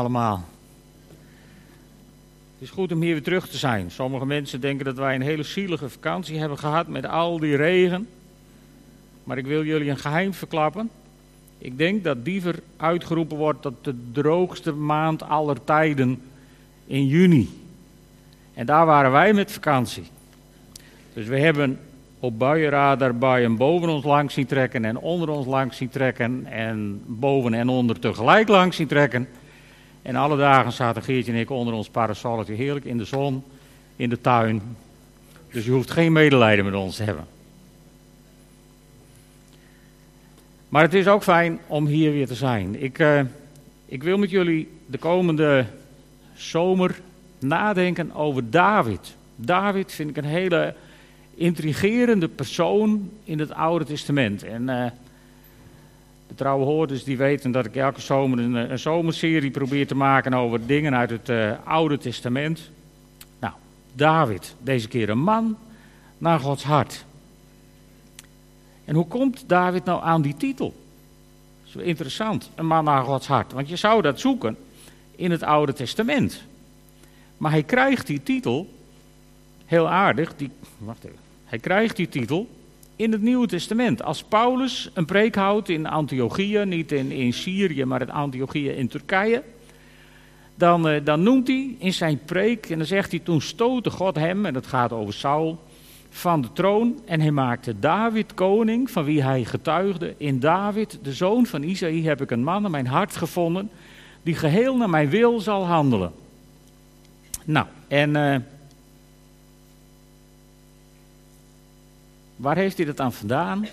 allemaal. Het is goed om hier weer terug te zijn. Sommige mensen denken dat wij een hele zielige vakantie hebben gehad met al die regen. Maar ik wil jullie een geheim verklappen. Ik denk dat Diever uitgeroepen wordt tot de droogste maand aller tijden in juni. En daar waren wij met vakantie. Dus we hebben op buienradar buien boven ons langs zien trekken en onder ons langs zien trekken en boven en onder tegelijk langs zien trekken. En alle dagen zaten Geertje en ik onder ons parasolletje heerlijk in de zon, in de tuin. Dus je hoeft geen medelijden met ons te hebben. Maar het is ook fijn om hier weer te zijn. Ik, uh, ik wil met jullie de komende zomer nadenken over David. David vind ik een hele intrigerende persoon in het Oude Testament. En uh, de trouwe hoorders die weten dat ik elke zomer een, een zomerserie probeer te maken over dingen uit het uh, Oude Testament. Nou, David, deze keer een man naar Gods hart. En hoe komt David nou aan die titel? Zo interessant, een man naar Gods hart. Want je zou dat zoeken in het Oude Testament. Maar hij krijgt die titel, heel aardig, die, wacht even. Hij krijgt die titel in het Nieuwe Testament. Als Paulus een preek houdt in Antiochië, niet in, in Syrië, maar in Antiochië in Turkije. Dan, uh, dan noemt hij in zijn preek, en dan zegt hij, toen stootte God hem, en dat gaat over Saul, van de troon. En hij maakte David koning, van wie hij getuigde. In David, de zoon van Isaïe, heb ik een man in mijn hart gevonden, die geheel naar mijn wil zal handelen. Nou, en... Uh, Waar heeft hij dat aan vandaan?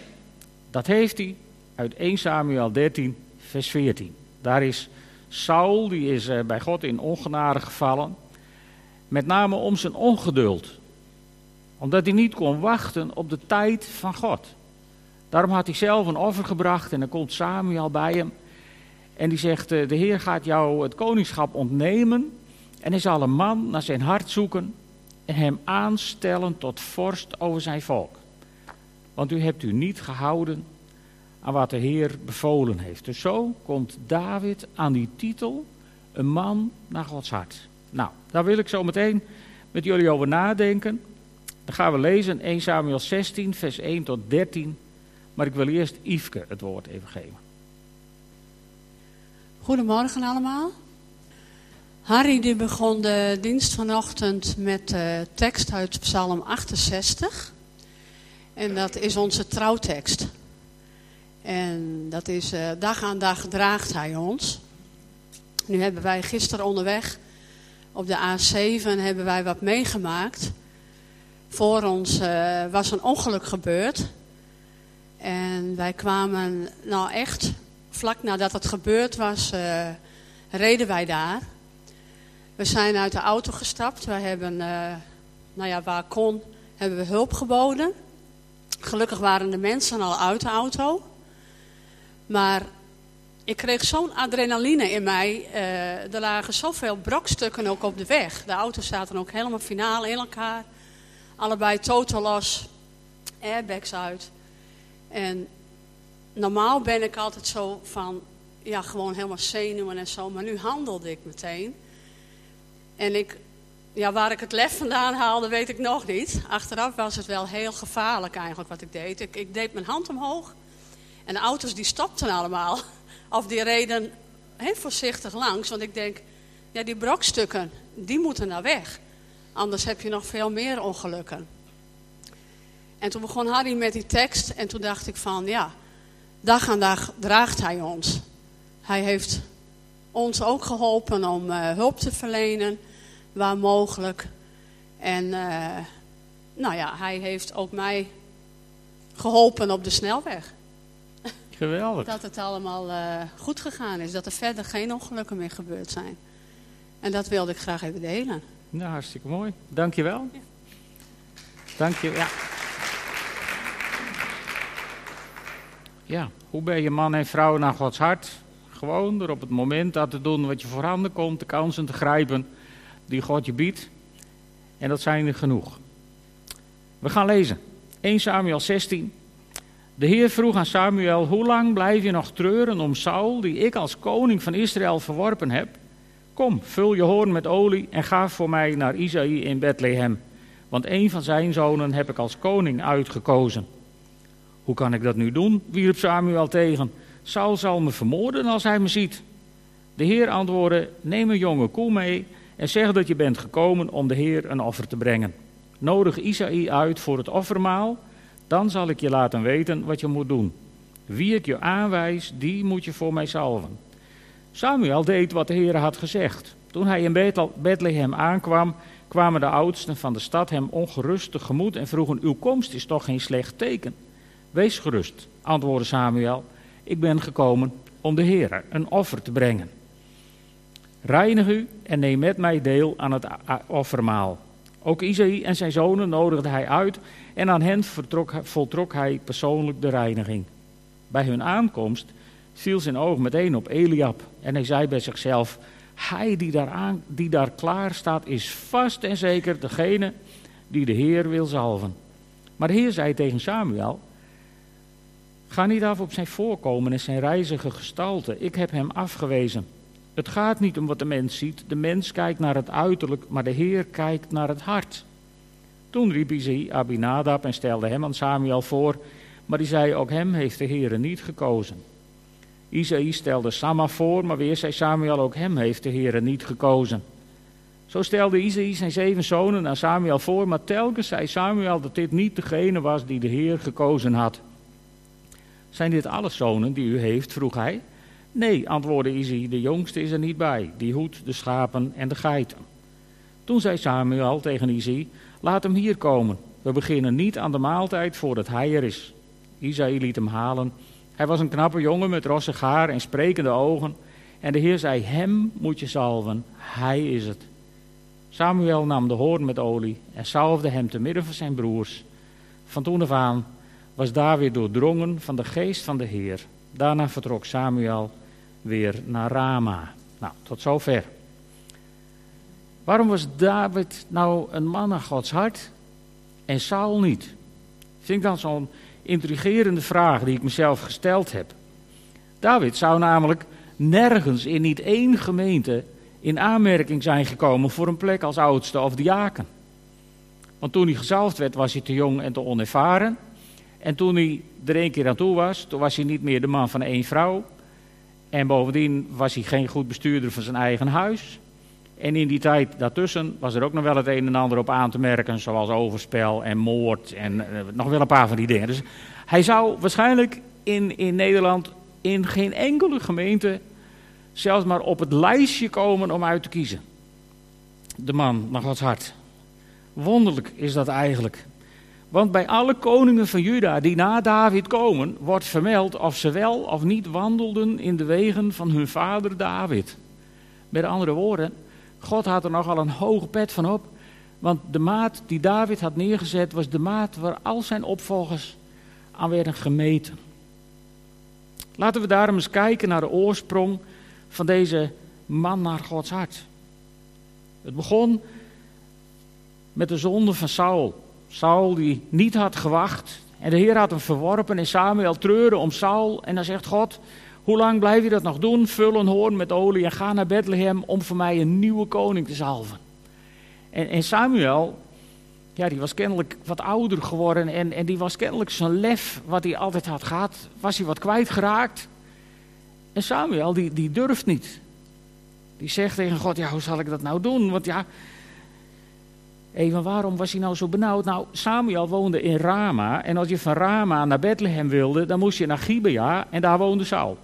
Dat heeft hij uit 1 Samuel 13, vers 14. Daar is Saul, die is eh, bij God in ongenade gevallen. Met name om zijn ongeduld. Omdat hij niet kon wachten op de tijd van God. Daarom had hij zelf een offer gebracht en dan komt Samuel bij hem. En die zegt, eh, de Heer gaat jou het koningschap ontnemen. En hij zal een man naar zijn hart zoeken en hem aanstellen tot vorst over zijn volk. Want u hebt u niet gehouden aan wat de Heer bevolen heeft. Dus zo komt David aan die titel, een man naar Gods hart. Nou, daar wil ik zo meteen met jullie over nadenken. Dan gaan we lezen 1 Samuel 16, vers 1 tot 13. Maar ik wil eerst Yveske het woord even geven. Goedemorgen allemaal. Harry die begon de dienst vanochtend met de tekst uit Psalm 68. En dat is onze trouwtekst. En dat is uh, dag aan dag draagt hij ons. Nu hebben wij gisteren onderweg op de A7 hebben wij wat meegemaakt. Voor ons uh, was een ongeluk gebeurd. En wij kwamen, nou echt, vlak nadat het gebeurd was, uh, reden wij daar. We zijn uit de auto gestapt. We hebben, nou ja, waar kon, hebben we hulp geboden. Gelukkig waren de mensen al uit de auto. Maar ik kreeg zo'n adrenaline in mij. Uh, er lagen zoveel brokstukken ook op de weg. De auto's zaten ook helemaal finale in elkaar. Allebei totaal los. Airbags uit. En normaal ben ik altijd zo van... Ja, gewoon helemaal zenuwen en zo. Maar nu handelde ik meteen. En ik ja, waar ik het lef vandaan haalde, weet ik nog niet. Achteraf was het wel heel gevaarlijk eigenlijk wat ik deed. Ik, ik deed mijn hand omhoog en de auto's die stopten allemaal. Of die reden heel voorzichtig langs, want ik denk, ja, die brokstukken, die moeten naar weg. Anders heb je nog veel meer ongelukken. En toen begon Harry met die tekst en toen dacht ik van, ja, dag aan dag draagt hij ons. Hij heeft ons ook geholpen om uh, hulp te verlenen waar mogelijk. En uh, nou ja, hij heeft ook mij geholpen op de snelweg. Geweldig. dat het allemaal uh, goed gegaan is. Dat er verder geen ongelukken meer gebeurd zijn. En dat wilde ik graag even delen. Nou, hartstikke mooi. Dank je wel. Ja. Dank je, ja. Ja, hoe ben je man en vrouw naar Gods hart? Gewoon door op het moment dat te doen wat je voorhanden komt, de kansen te grijpen die God je biedt. En dat zijn er genoeg. We gaan lezen. 1 Samuel 16. De Heer vroeg aan Samuel: Hoe lang blijf je nog treuren om Saul, die ik als koning van Israël verworpen heb? Kom, vul je hoorn met olie en ga voor mij naar Isaïe in Bethlehem, want een van zijn zonen heb ik als koning uitgekozen. Hoe kan ik dat nu doen? wierp Samuel tegen. Saul zal me vermoorden als hij me ziet. De Heer antwoordde: Neem een jonge koe mee en zeg dat je bent gekomen om de Heer een offer te brengen. Nodig Isaïe uit voor het offermaal, dan zal ik je laten weten wat je moet doen. Wie ik je aanwijs, die moet je voor mij salven. Samuel deed wat de Heer had gezegd. Toen hij in Bethlehem aankwam, kwamen de oudsten van de stad hem ongerust tegemoet en vroegen: Uw komst is toch geen slecht teken? Wees gerust, antwoordde Samuel. Ik ben gekomen om de Heer een offer te brengen. Reinig u en neem met mij deel aan het offermaal. Ook Isaïe en zijn zonen nodigde hij uit en aan hen vertrok, voltrok hij persoonlijk de reiniging. Bij hun aankomst viel zijn oog meteen op Eliab en hij zei bij zichzelf: Hij die daar, die daar klaar staat, is vast en zeker degene die de Heer wil zalven. Maar de Heer zei tegen Samuel: Ga niet af op zijn voorkomen en zijn reizige gestalte. Ik heb hem afgewezen. Het gaat niet om wat de mens ziet. De mens kijkt naar het uiterlijk, maar de Heer kijkt naar het hart. Toen riep hij Abinadab en stelde hem aan Samuel voor, maar die zei: Ook hem heeft de Heer niet gekozen. Isaïe stelde Samma voor, maar weer zei Samuel: Ook hem heeft de Heer niet gekozen. Zo stelde Isaïe zijn zeven zonen aan Samuel voor, maar telkens zei Samuel dat dit niet degene was die de Heer gekozen had. Zijn dit alle zonen die u heeft? vroeg hij. Nee, antwoordde Izzy, de jongste is er niet bij. Die hoedt de schapen en de geiten. Toen zei Samuel tegen Izzy, laat hem hier komen. We beginnen niet aan de maaltijd voordat hij er is. Isaïe liet hem halen. Hij was een knappe jongen met rossig haar en sprekende ogen. En de Heer zei, hem moet je salven, hij is het. Samuel nam de hoorn met olie en salfde hem te midden van zijn broers. Van toen af aan was David doordrongen van de geest van de Heer. Daarna vertrok Samuel weer naar Rama. Nou, tot zover. Waarom was David nou een man naar Gods hart en Saul niet? Vind ik dan zo'n intrigerende vraag die ik mezelf gesteld heb. David zou namelijk nergens in niet één gemeente in aanmerking zijn gekomen voor een plek als oudste of diaken. Want toen hij gezalfd werd, was hij te jong en te onervaren. En toen hij er één keer aan toe was, toen was hij niet meer de man van één vrouw. En bovendien was hij geen goed bestuurder van zijn eigen huis. En in die tijd daartussen was er ook nog wel het een en ander op aan te merken, zoals overspel en moord en eh, nog wel een paar van die dingen. Dus hij zou waarschijnlijk in, in Nederland in geen enkele gemeente zelfs maar op het lijstje komen om uit te kiezen. De man naar Gods hart. Wonderlijk is dat eigenlijk. Want bij alle koningen van Juda die na David komen, wordt vermeld of ze wel of niet wandelden in de wegen van hun vader David. Met andere woorden, God had er nogal een hoge pet van op. Want de maat die David had neergezet was de maat waar al zijn opvolgers aan werden gemeten. Laten we daarom eens kijken naar de oorsprong van deze man naar Gods hart. Het begon met de zonde van Saul. Saul die niet had gewacht. En de Heer had hem verworpen en Samuel treurde om Saul. En dan zegt God, hoe lang blijf je dat nog doen? Vul een hoorn met olie en ga naar Bethlehem om voor mij een nieuwe koning te zalven. En, en Samuel, ja, die was kennelijk wat ouder geworden. En, en die was kennelijk zijn lef, wat hij altijd had gehad, was hij wat kwijtgeraakt. En Samuel, die, die durft niet. Die zegt tegen God, ja, hoe zal ik dat nou doen? Want ja, Even, waarom was hij nou zo benauwd? Nou, Samuel woonde in Rama. En als je van Rama naar Bethlehem wilde, dan moest je naar Gibea. En daar woonde Saul.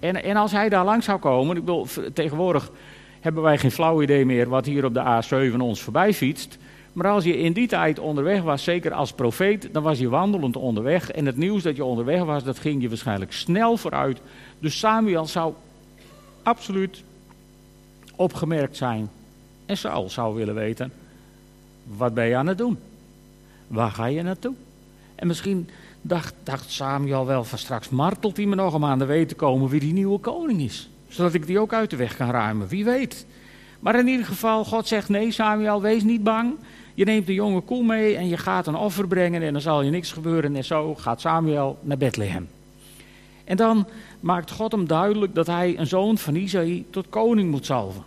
En, en als hij daar langs zou komen, ik bedoel, tegenwoordig hebben wij geen flauw idee meer wat hier op de A7 ons voorbij fietst. Maar als je in die tijd onderweg was, zeker als profeet, dan was je wandelend onderweg. En het nieuws dat je onderweg was, dat ging je waarschijnlijk snel vooruit. Dus Samuel zou absoluut opgemerkt zijn. En Saul zou willen weten, wat ben je aan het doen? Waar ga je naartoe? En misschien dacht, dacht Samuel wel van straks martelt hij me nog om aan de weet te komen wie die nieuwe koning is. Zodat ik die ook uit de weg kan ruimen, wie weet. Maar in ieder geval, God zegt nee Samuel, wees niet bang. Je neemt de jonge koe mee en je gaat een offer brengen en dan zal je niks gebeuren. En zo gaat Samuel naar Bethlehem. En dan, maakt God hem duidelijk dat hij een zoon van Isaïe tot koning moet salven.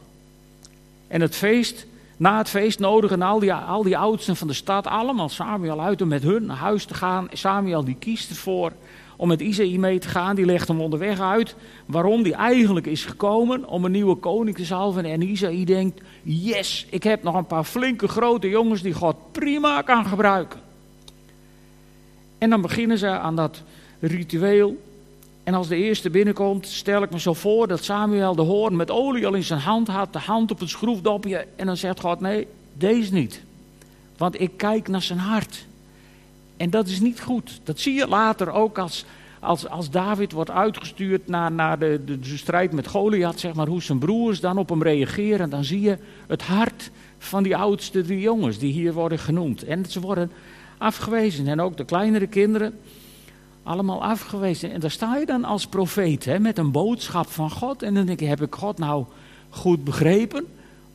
En het feest, na het feest nodigen al die, al die oudsten van de stad allemaal Samuel uit om met hun naar huis te gaan. Samuel die kiest ervoor om met Isaïe mee te gaan. Die legt hem onderweg uit waarom die eigenlijk is gekomen om een nieuwe koning te salven. En Isaïe denkt, yes, ik heb nog een paar flinke grote jongens die God prima kan gebruiken. En dan beginnen ze aan dat ritueel. En als de eerste binnenkomt, stel ik me zo voor dat Samuel de hoorn met olie al in zijn hand had, de hand op het schroefdopje. En dan zegt God, nee, deze niet. Want ik kijk naar zijn hart. En dat is niet goed. Dat zie je later ook als, als, als David wordt uitgestuurd naar, naar de, de, strijd met Goliath, zeg maar, hoe zijn broers dan op hem reageren. Dan zie je het hart van die oudste drie jongens die hier worden genoemd. En ze worden afgewezen. En ook de kleinere kinderen, allemaal afgewezen. En daar sta je dan als profeet, hè, met een boodschap van God. En dan denk je, heb ik God nou goed begrepen?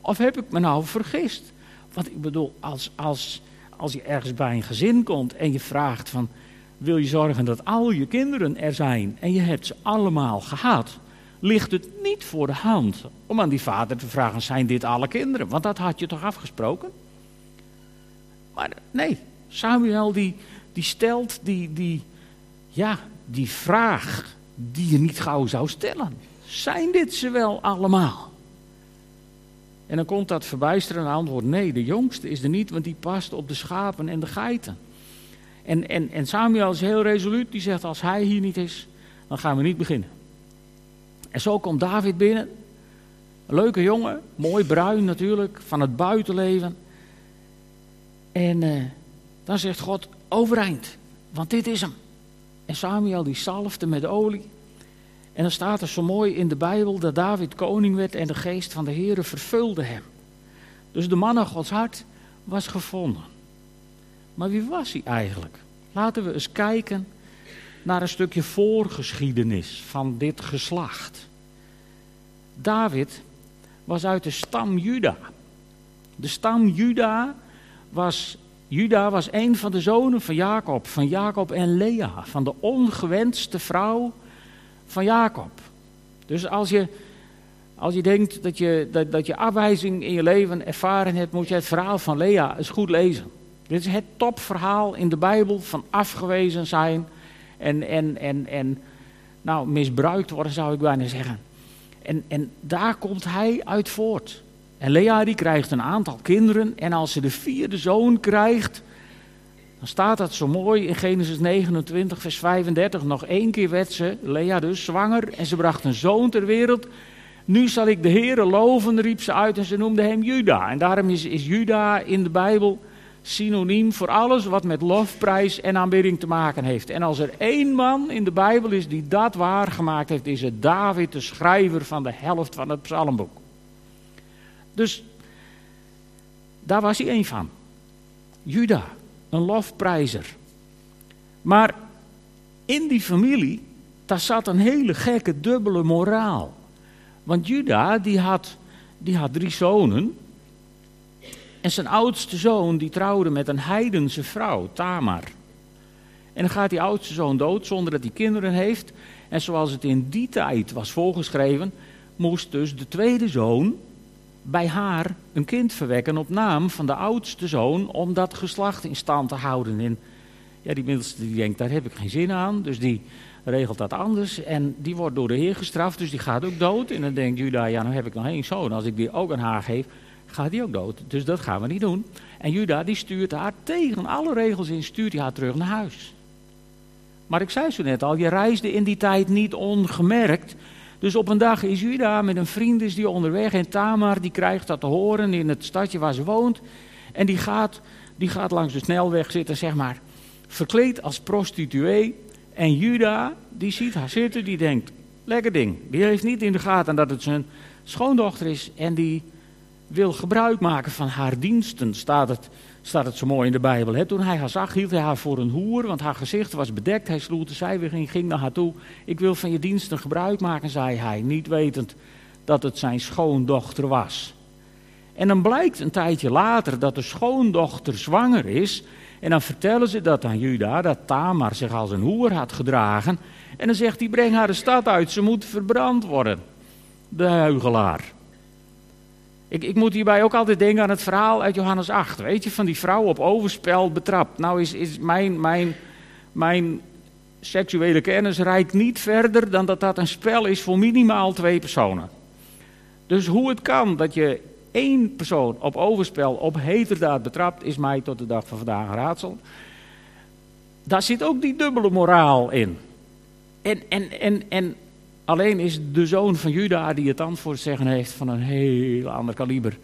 Of heb ik me nou vergist? Want ik bedoel, als, als, als je ergens bij een gezin komt en je vraagt van... wil je zorgen dat al je kinderen er zijn en je hebt ze allemaal gehad... ligt het niet voor de hand om aan die vader te vragen, zijn dit alle kinderen? Want dat had je toch afgesproken? Maar nee, Samuel die, die stelt die, die, ja, die vraag die je niet gauw zou stellen. Zijn dit ze wel allemaal? En dan komt dat verbijsterende antwoord: nee, de jongste is er niet, want die past op de schapen en de geiten. En, en, en Samuel is heel resoluut, die zegt: als hij hier niet is, dan gaan we niet beginnen. En zo komt David binnen. Leuke jongen, mooi bruin natuurlijk, van het buitenleven. En uh, dan zegt God: overeind, want dit is hem. En Samuel die salfde met olie. En dan staat er zo mooi in de Bijbel dat David koning werd en de geest van de Heere vervulde hem. Dus de man Gods hart was gevonden. Maar wie was hij eigenlijk? Laten we eens kijken naar een stukje voorgeschiedenis van dit geslacht. David was uit de stam Juda. De stam Juda was Juda was een van de zonen van Jacob, van Jacob en Lea, van de ongewenste vrouw van Jacob. Dus als je, als je denkt dat je, dat, dat je afwijzing in je leven ervaren hebt, moet je het verhaal van Lea eens goed lezen. Dit is het topverhaal in de Bijbel van afgewezen zijn en, en, en, en nou, misbruikt worden, zou ik bijna zeggen. En, en daar komt hij uit voort. En Lea die krijgt een aantal kinderen en als ze de vierde zoon krijgt, dan staat dat zo mooi in Genesis 29, vers 35. Nog één keer werd ze, Lea dus, zwanger en ze bracht een zoon ter wereld. Nu zal ik de Heere loven, riep ze uit en ze noemde hem Juda. En daarom is, is Juda in de Bijbel synoniem voor alles wat met lofprijs en aanbidding te maken heeft. En als er één man in de Bijbel is die dat waargemaakt heeft, is het David, de schrijver van de helft van het psalmboek. Dus daar was hij één van. Juda, een lofprijzer. Maar in die familie, daar zat een hele gekke dubbele moraal. Want Juda, die had, die had drie zonen. En zijn oudste zoon, die trouwde met een heidense vrouw, Tamar. En dan gaat die oudste zoon dood zonder dat hij kinderen heeft. En zoals het in die tijd was voorgeschreven, moest dus de tweede zoon, bij haar een kind verwekken op naam van de oudste zoon om dat geslacht in stand te houden. En ja, die middelste die denkt, daar heb ik geen zin aan, dus die regelt dat anders. En die wordt door de Heer gestraft, dus die gaat ook dood. En dan denkt Juda, ja, nou heb ik nog één zoon, als ik die ook aan haar geef, gaat die ook dood. Dus dat gaan we niet doen. En Juda die stuurt haar tegen alle regels in, stuurt hij haar terug naar huis. Maar ik zei zo net al, je reisde in die tijd niet ongemerkt. Dus op een dag is Juda met een vriend is die onderweg en Tamar die krijgt dat te horen in het stadje waar ze woont. En die gaat, die gaat langs de snelweg zitten, zeg maar, verkleed als prostituee. En Juda, die ziet haar zitten, die denkt, lekker ding. Die heeft niet in de gaten dat het zijn schoondochter is en die wil gebruik maken van haar diensten, staat het staat het zo mooi in de Bijbel. Hè? Toen hij haar zag, hield hij haar voor een hoer, want haar gezicht was bedekt. Hij sloeg de zijweg en ging naar haar toe. Ik wil van je diensten gebruik maken, zei hij, niet wetend dat het zijn schoondochter was. En dan blijkt een tijdje later dat de schoondochter zwanger is. En dan vertellen ze dat aan Juda, dat Tamar zich als een hoer had gedragen. En dan zegt hij, breng haar de stad uit, ze moet verbrand worden. De huigelaar. Ik, ik, moet hierbij ook altijd denken aan het verhaal uit Johannes 8. Weet je, van die vrouw op overspel betrapt. Nou is, is mijn, mijn, mijn seksuele kennis reikt niet verder dan dat dat een spel is voor minimaal twee personen. Dus hoe het kan dat je één persoon op overspel, op heterdaad betrapt, is mij tot de dag van vandaag een raadsel. Daar zit ook die dubbele moraal in. En, en, en, en alleen is de zoon van Juda die het antwoord zeggen heeft van een heel ander kaliber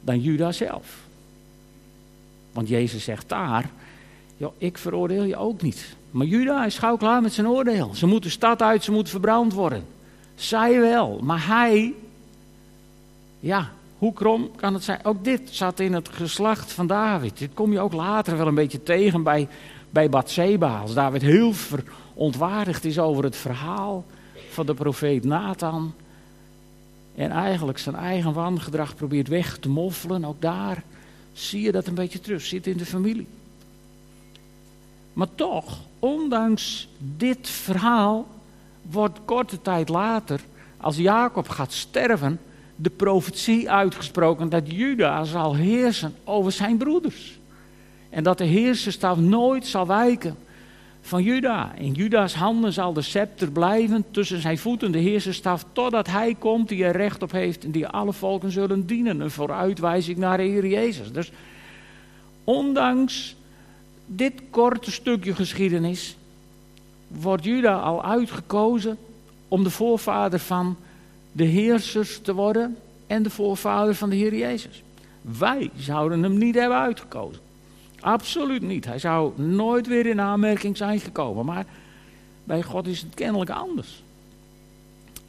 dan Juda zelf. Want Jezus zegt daar, joh, ik veroordeel je ook niet. Maar Juda is gauw klaar met zijn oordeel. Ze moeten de stad uit, ze moeten verbrand worden. Zij wel, maar hij, ja, hoe krom kan het zijn? Ook dit zat in het geslacht van David. Dit kom je ook later wel een beetje tegen bij, bij Bathseba. Als David heel verontwaardigd is over het verhaal van de profeet Nathan. En eigenlijk zijn eigen wangedrag probeert weg te moffelen. Ook daar zie je dat een beetje terug. Zit in de familie. Maar toch, ondanks dit verhaal, wordt korte tijd later, als Jacob gaat sterven, de profetie uitgesproken dat Juda zal heersen over zijn broeders. En dat de heerserstaf nooit zal wijken van Juda. In Juda's handen zal de scepter blijven, tussen zijn voeten de heerserstaf, totdat hij komt die er recht op heeft en die alle volken zullen dienen. Een vooruitwijzing naar de Heer Jezus. Dus ondanks dit korte stukje geschiedenis wordt Juda al uitgekozen om de voorvader van de heersers te worden en de voorvader van de Heer Jezus. Wij zouden hem niet hebben uitgekozen. Absoluut niet. Hij zou nooit weer in aanmerking zijn gekomen. Maar bij God is het kennelijk anders.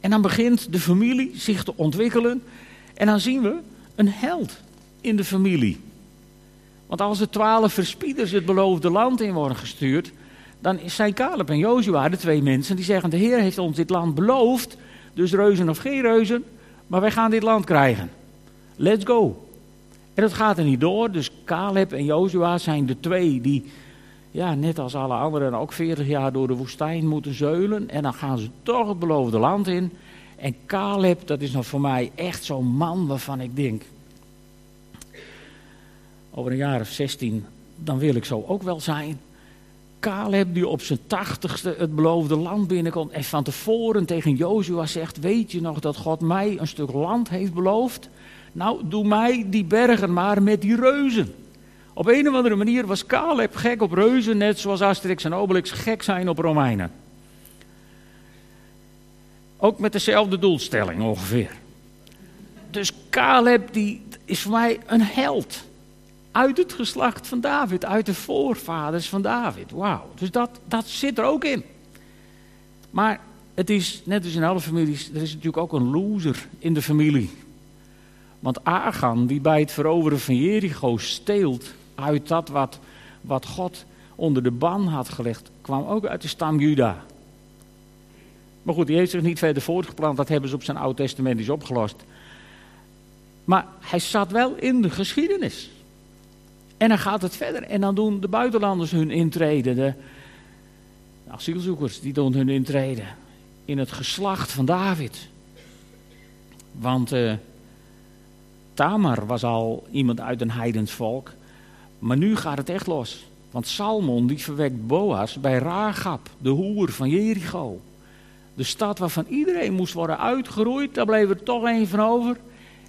En dan begint de familie zich te ontwikkelen. En dan zien we een held in de familie. Want als de twaalf verspieders het beloofde land in worden gestuurd, dan zijn Caleb en Jozua de twee mensen die zeggen: De Heer heeft ons dit land beloofd, dus reuzen of geen reuzen, maar wij gaan dit land krijgen. Let's go. En dat gaat er niet door, dus Caleb en Jozua zijn de twee die, ja, net als alle anderen, ook 40 jaar door de woestijn moeten zeulen. En dan gaan ze toch het beloofde land in. En Caleb, dat is nog voor mij echt zo'n man waarvan ik denk, over een jaar of 16, dan wil ik zo ook wel zijn. Caleb die op zijn tachtigste het beloofde land binnenkomt en van tevoren tegen Jozua zegt, weet je nog dat God mij een stuk land heeft beloofd? Nou, doe mij die bergen maar met die reuzen. Op een of andere manier was Caleb gek op reuzen, net zoals Asterix en Obelix gek zijn op Romeinen. Ook met dezelfde doelstelling ongeveer. Dus Caleb die is voor mij een held uit het geslacht van David, uit de voorvaders van David. Wauw, dus dat, dat zit er ook in. Maar het is, net als in alle families, er is natuurlijk ook een loser in de familie. Want Agan, die bij het veroveren van Jericho steelt uit dat wat, wat God onder de ban had gelegd, kwam ook uit de stam Juda. Maar goed, die heeft zich niet verder voortgeplant, dat hebben ze op zijn Oud Testament opgelost. Maar hij zat wel in de geschiedenis. En dan gaat het verder. En dan doen de buitenlanders hun intrede. De asielzoekers die doen hun intrede. In het geslacht van David. Want uh, Tamar was al iemand uit een heidens volk. Maar nu gaat het echt los. Want Salmon die verwekt Boas bij Ragab, de hoer van Jericho. De stad waarvan iedereen moest worden uitgeroeid. Daar bleef er toch één van over.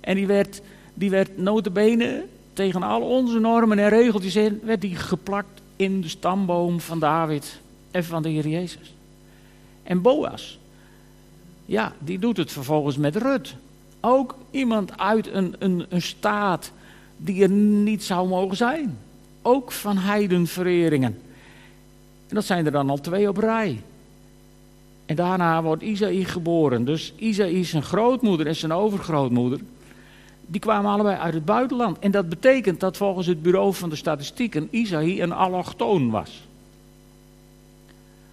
En die werd, die werd notabene tegen al onze normen en regeltjes in, werd die geplakt in de stamboom van David en van de Heer Jezus. En Boas, ja, die doet het vervolgens met Rut. Ook iemand uit een, een, een staat die er niet zou mogen zijn. Ook van heidenvereringen. En dat zijn er dan al twee op rij. En daarna wordt Isaïe geboren. Dus Isaïe zijn grootmoeder en zijn overgrootmoeder die kwamen allebei uit het buitenland. En dat betekent dat volgens het bureau van de statistieken Isaïe een allochtoon was.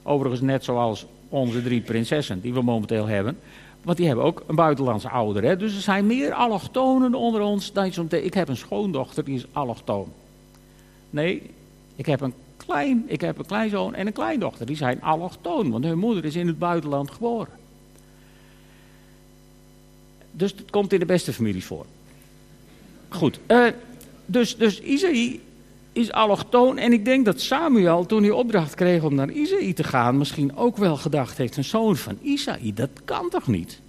Overigens net zoals onze drie prinsessen die we momenteel hebben. Want die hebben ook een buitenlandse ouder. Hè? Dus er zijn meer allochtonen onder ons dan zo'n... Ik heb een schoondochter, die is allochtoon. Nee, Ik heb een, klein, ik heb een kleinzoon en een kleindochter. Die zijn allochtoon, want hun moeder is in het buitenland geboren. Dus het komt in de beste families voor. Goed, uh, dus, dus Isaïe is allochtoon. En ik denk dat Samuel, toen hij opdracht kreeg om naar Isaïe te gaan, misschien ook wel gedacht heeft: een zoon van Isaïe, dat kan toch niet?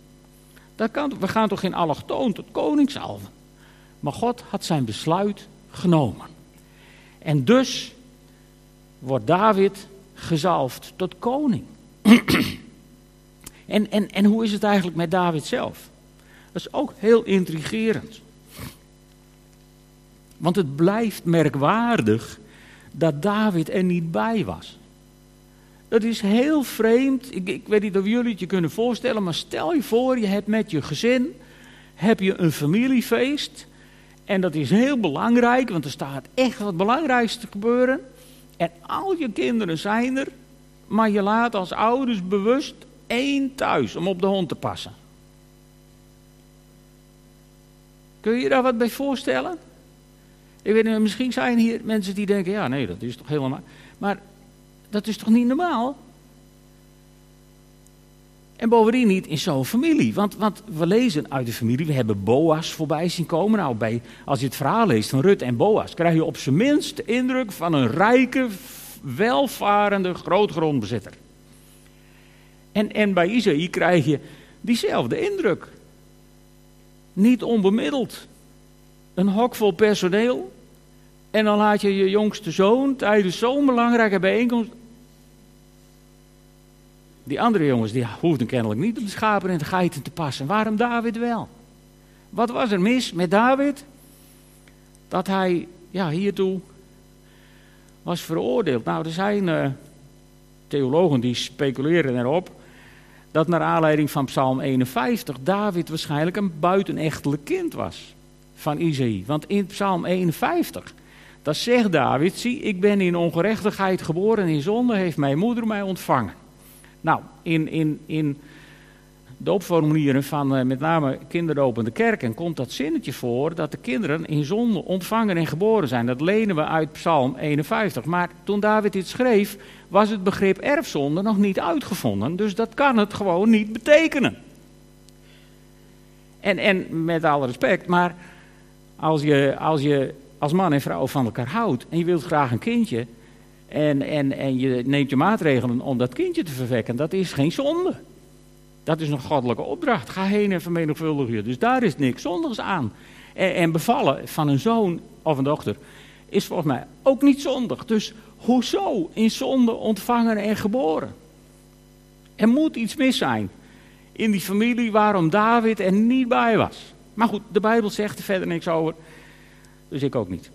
Dat kan, we gaan toch geen allochtoon tot koning salven? Maar God had zijn besluit genomen. En dus wordt David gezalfd tot koning. en, en, en hoe is het eigenlijk met David zelf? Dat is ook heel intrigerend. Want het blijft merkwaardig dat David er niet bij was. Dat is heel vreemd. Ik, ik, weet niet of jullie het je kunnen voorstellen, maar stel je voor, je hebt met je gezin heb je een familiefeest. En dat is heel belangrijk, want er staat echt wat belangrijks te gebeuren. En al je kinderen zijn er, maar je laat als ouders bewust één thuis om op de hond te passen. Kun je je daar wat bij voorstellen? Ik weet niet, misschien zijn hier mensen die denken, ja nee, dat is toch helemaal... Maar dat is toch niet normaal? En bovendien niet in zo'n familie. Want, want we lezen uit de familie, we hebben Boas voorbij zien komen. Nou, bij, als je het verhaal leest van Rut en Boas, krijg je op zijn minst de indruk van een rijke, welvarende grootgrondbezitter. En, en bij Isaïe krijg je diezelfde indruk. Niet onbemiddeld. Een hok vol personeel. En dan laat je je jongste zoon tijdens zo'n belangrijke bijeenkomst. Die andere jongens die hoefden kennelijk niet op de schapen en de geiten te passen. Waarom David wel? Wat was er mis met David? Dat hij ja, hiertoe was veroordeeld. Nou, er zijn uh, theologen die speculeren erop dat naar aanleiding van Psalm 51 David waarschijnlijk een buitenechtelijk kind was van Isaïe. Want in Psalm 51, dat zegt David, zie ik ben in ongerechtigheid geboren en in zonde heeft mijn moeder mij ontvangen. Nou, in, in, in doopformulieren van uh, met name kinderdopende kerken komt dat zinnetje voor dat de kinderen in zonde ontvangen en geboren zijn. Dat lenen we uit Psalm 51. Maar toen David dit schreef, was het begrip erfzonde nog niet uitgevonden. Dus dat kan het gewoon niet betekenen. En, en met alle respect, maar als je, als je als man en vrouw van elkaar houdt en je wilt graag een kindje, en, en, en je neemt je maatregelen om dat kindje te verwekken, dat is geen zonde. Dat is een goddelijke opdracht. Ga heen en vermenigvuldig je. Dus daar is niks zondigs aan. En, en, bevallen van een zoon of een dochter is volgens mij ook niet zondig. Dus hoezo in zonde ontvangen en geboren? Er moet iets mis zijn in die familie waarom David er niet bij was. Maar goed, de Bijbel zegt er verder niks over. Dus ik ook niet.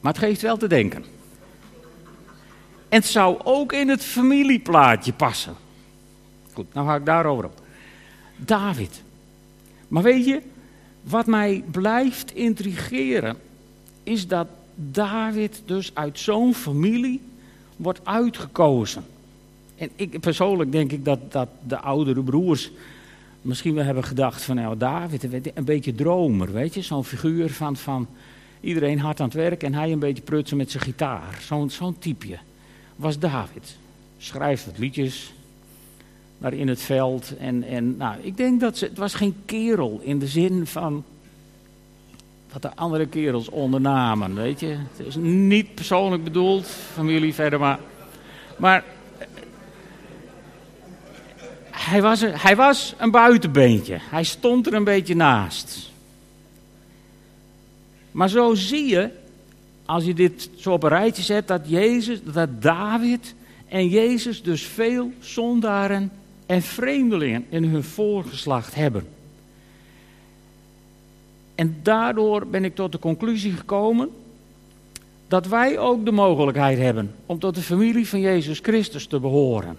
Maar het geeft wel te denken. En het zou ook in het familieplaatje passen. Goed, nou ga ik daarover op. David. Maar weet je, wat mij blijft intrigeren, is dat David dus uit zo'n familie wordt uitgekozen. En ik, persoonlijk denk ik dat, dat de oudere broers misschien wel hebben gedacht van, nou David, een beetje dromer, weet je. Zo'n figuur van, van iedereen hard aan het werk en hij een beetje prutsen met zijn gitaar. Zo'n zo'n typeje was David. Schrijft wat liedjes daar in het veld. En, en nou, ik denk dat ze, het was geen kerel in de zin van wat de andere kerels ondernamen, weet je. Het is niet persoonlijk bedoeld, familie verder, maar... Maar hij was, hij was een buitenbeentje. Hij stond er een beetje naast. Maar zo zie je als je dit zo op een rijtje zet, dat, Jezus, dat David en Jezus dus veel zondaren en vreemdelingen in hun voorgeslacht hebben. En daardoor ben ik tot de conclusie gekomen dat wij ook de mogelijkheid hebben om tot de familie van Jezus Christus te behoren.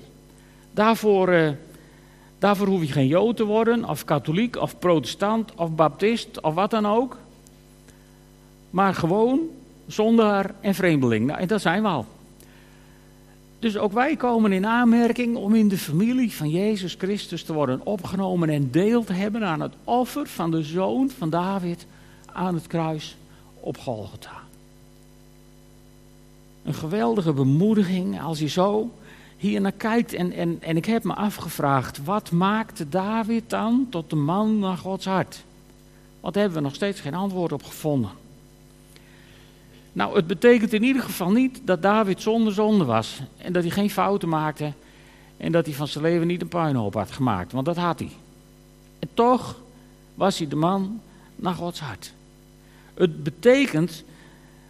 Daarvoor, eh, daarvoor hoef je geen Jood te worden, of katholiek, of protestant, of baptist, of wat dan ook. Maar gewoon zondaar en vreemdeling. Nou, en dat zijn we al. Dus ook wij komen in aanmerking om in de familie van Jezus Christus te worden opgenomen en deel te hebben aan het offer van de zoon van David aan het kruis op Golgotha. een geweldige bemoediging als je zo hier naar kijkt. En, en, en ik heb me afgevraagd, wat maakte David dan tot de man naar Gods hart? Want daar hebben we nog steeds geen antwoord op gevonden. Nou, het betekent in ieder geval niet dat David zonder zonde was. En dat hij geen fouten maakte. En dat hij van zijn leven niet een puinhoop had gemaakt. Want dat had hij. En toch was hij de man naar Gods hart. Het betekent,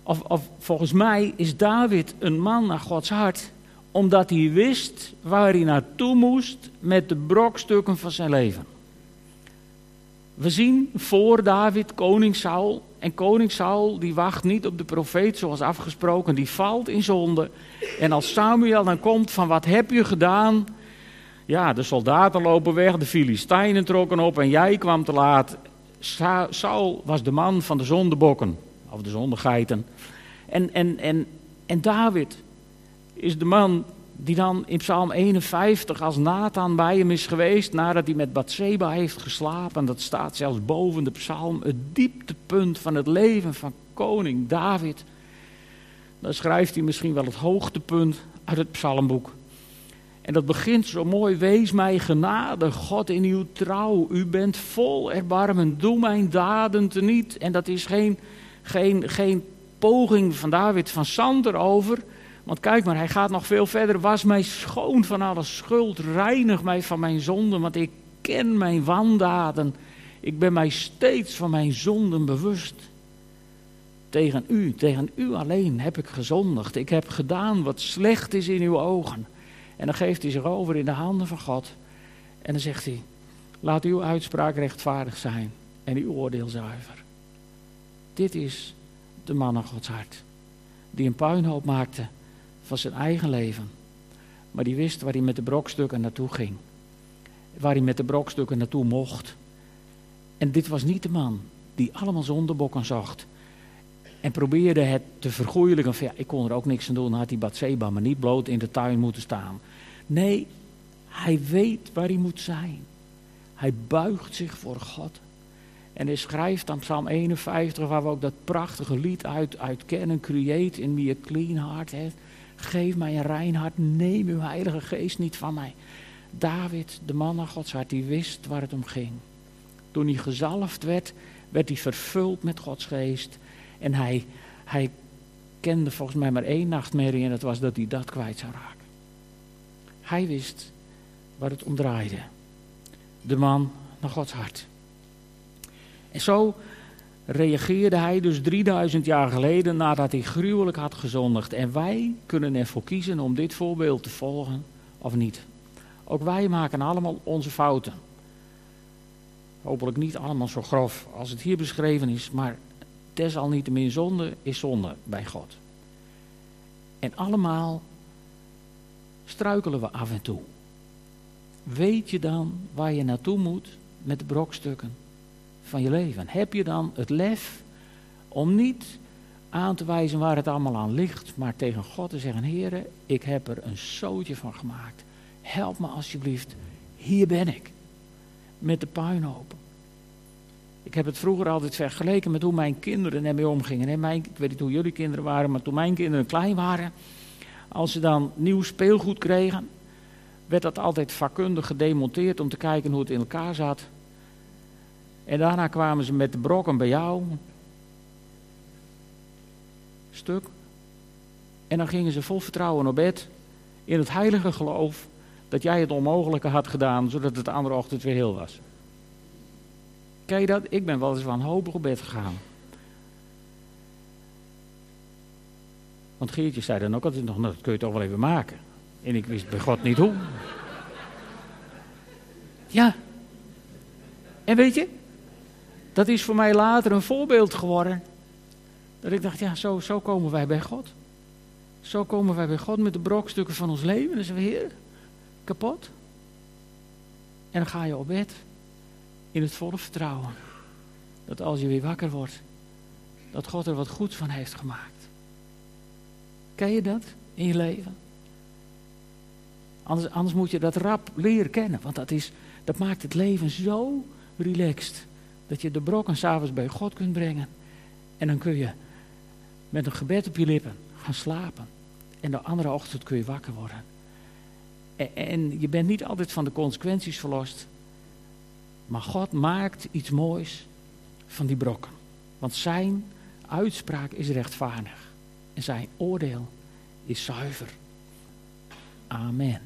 of, of volgens mij is David een man naar Gods hart. Omdat hij wist waar hij naartoe moest met de brokstukken van zijn leven. We zien voor David koning Saul. En koning Saul die wacht niet op de profeet zoals afgesproken. Die valt in zonde. En als Samuel dan komt van wat heb je gedaan? Ja, de soldaten lopen weg, de Filistijnen trokken op en jij kwam te laat. Saul was de man van de zondebokken, of de zondegeiten. En, en, en, en David is de man die dan in Psalm 51 als Nathan bij hem is geweest nadat hij met Bathseba heeft geslapen. Dat staat zelfs boven de psalm, het dieptepunt van het leven van koning David. Dan schrijft hij misschien wel het hoogtepunt uit het psalmboek. En dat begint zo mooi, wees mij genade, God in uw trouw. U bent vol erbarmen, doe mijn daden teniet. En dat is geen, geen, geen poging van David van Sander over. Want kijk maar, hij gaat nog veel verder. Was mij schoon van alle schuld, reinig mij van mijn zonden, want ik ken mijn wandaden. Ik ben mij steeds van mijn zonden bewust. Tegen u, tegen u alleen heb ik gezondigd. Ik heb gedaan wat slecht is in uw ogen. En dan geeft hij zich over in de handen van God. En dan zegt hij, laat uw uitspraak rechtvaardig zijn en uw oordeel zuiver. Dit is de man naar Gods hart. Die een puinhoop maakte van zijn eigen leven. Maar die wist waar hij met de brokstukken naartoe ging. Waar hij met de brokstukken naartoe mocht. En dit was niet de man die allemaal zondebokken zocht. En probeerde het te vergoeilijken. Van, ja, ik kon er ook niks aan doen. Had die Batseba maar niet bloot in de tuin moeten staan. Nee, hij weet waar hij moet zijn. Hij buigt zich voor God. En hij schrijft aan Psalm 51, waar we ook dat prachtige lied uit, uit kennen. Create in me a clean heart. Hè. Geef mij een rein hart. Neem uw heilige geest niet van mij. David, de man naar Gods hart, die wist waar het om ging. Toen hij gezalfd werd, werd hij vervuld met Gods geest. En hij, hij kende volgens mij maar één nachtmerrie en dat was dat hij dat kwijt zou raken. Hij wist waar het om draaide. De man naar Gods hart. En zo reageerde hij dus 3000 jaar geleden nadat hij gruwelijk had gezondigd. En wij kunnen ervoor kiezen om dit voorbeeld te volgen of niet. Ook wij maken allemaal onze fouten. Hopelijk niet allemaal zo grof als het hier beschreven is, maar desalniettemin zonde is zonde bij God. En allemaal struikelen we af en toe. Weet je dan waar je naartoe moet met de brokstukken van je leven? Heb je dan het lef om niet aan te wijzen waar het allemaal aan ligt, maar tegen God te zeggen: Heer, ik heb er een zootje van gemaakt. Help me alsjeblieft. Hier ben ik. Met de puinhopen. Ik heb het vroeger altijd vergeleken met hoe mijn kinderen ermee omgingen. ik weet niet hoe jullie kinderen waren, maar toen mijn kinderen klein waren, als ze dan nieuw speelgoed kregen, werd dat altijd vakkundig gedemonteerd om te kijken hoe het in elkaar zat. En daarna kwamen ze met de brokken bij jou. Stuk. En dan gingen ze vol vertrouwen op bed. In het heilige geloof dat jij het onmogelijke had gedaan, zodat het de andere ochtend weer heel was. Je dat? Ik ben wel eens wanhopig op bed gegaan. Want Geertje zei dan ook altijd nog, nou, dat kun je toch wel even maken. En ik wist bij God niet hoe. Ja. En weet je, dat is voor mij later een voorbeeld geworden. Dat ik dacht, ja, zo, zo komen wij bij God. Zo komen wij bij God met de brokstukken van ons leven. Dan zijn we hier kapot. En dan ga je op bed in het volle vertrouwen dat als je weer wakker wordt, dat God er wat goeds van heeft gemaakt. Ken je dat in je leven? Anders, anders moet je dat rap leren kennen, want dat, is, dat maakt het leven zo relaxed. Dat je de brokken s'avonds bij God kunt brengen. En dan kun je met een gebed op je lippen gaan slapen. en de andere ochtend kun je wakker worden. En, en je bent niet altijd van de consequenties verlost. Maar God maakt iets moois van die brokken. Want zijn uitspraak is rechtvaardig. En zijn oordeel is zuiver. Amen.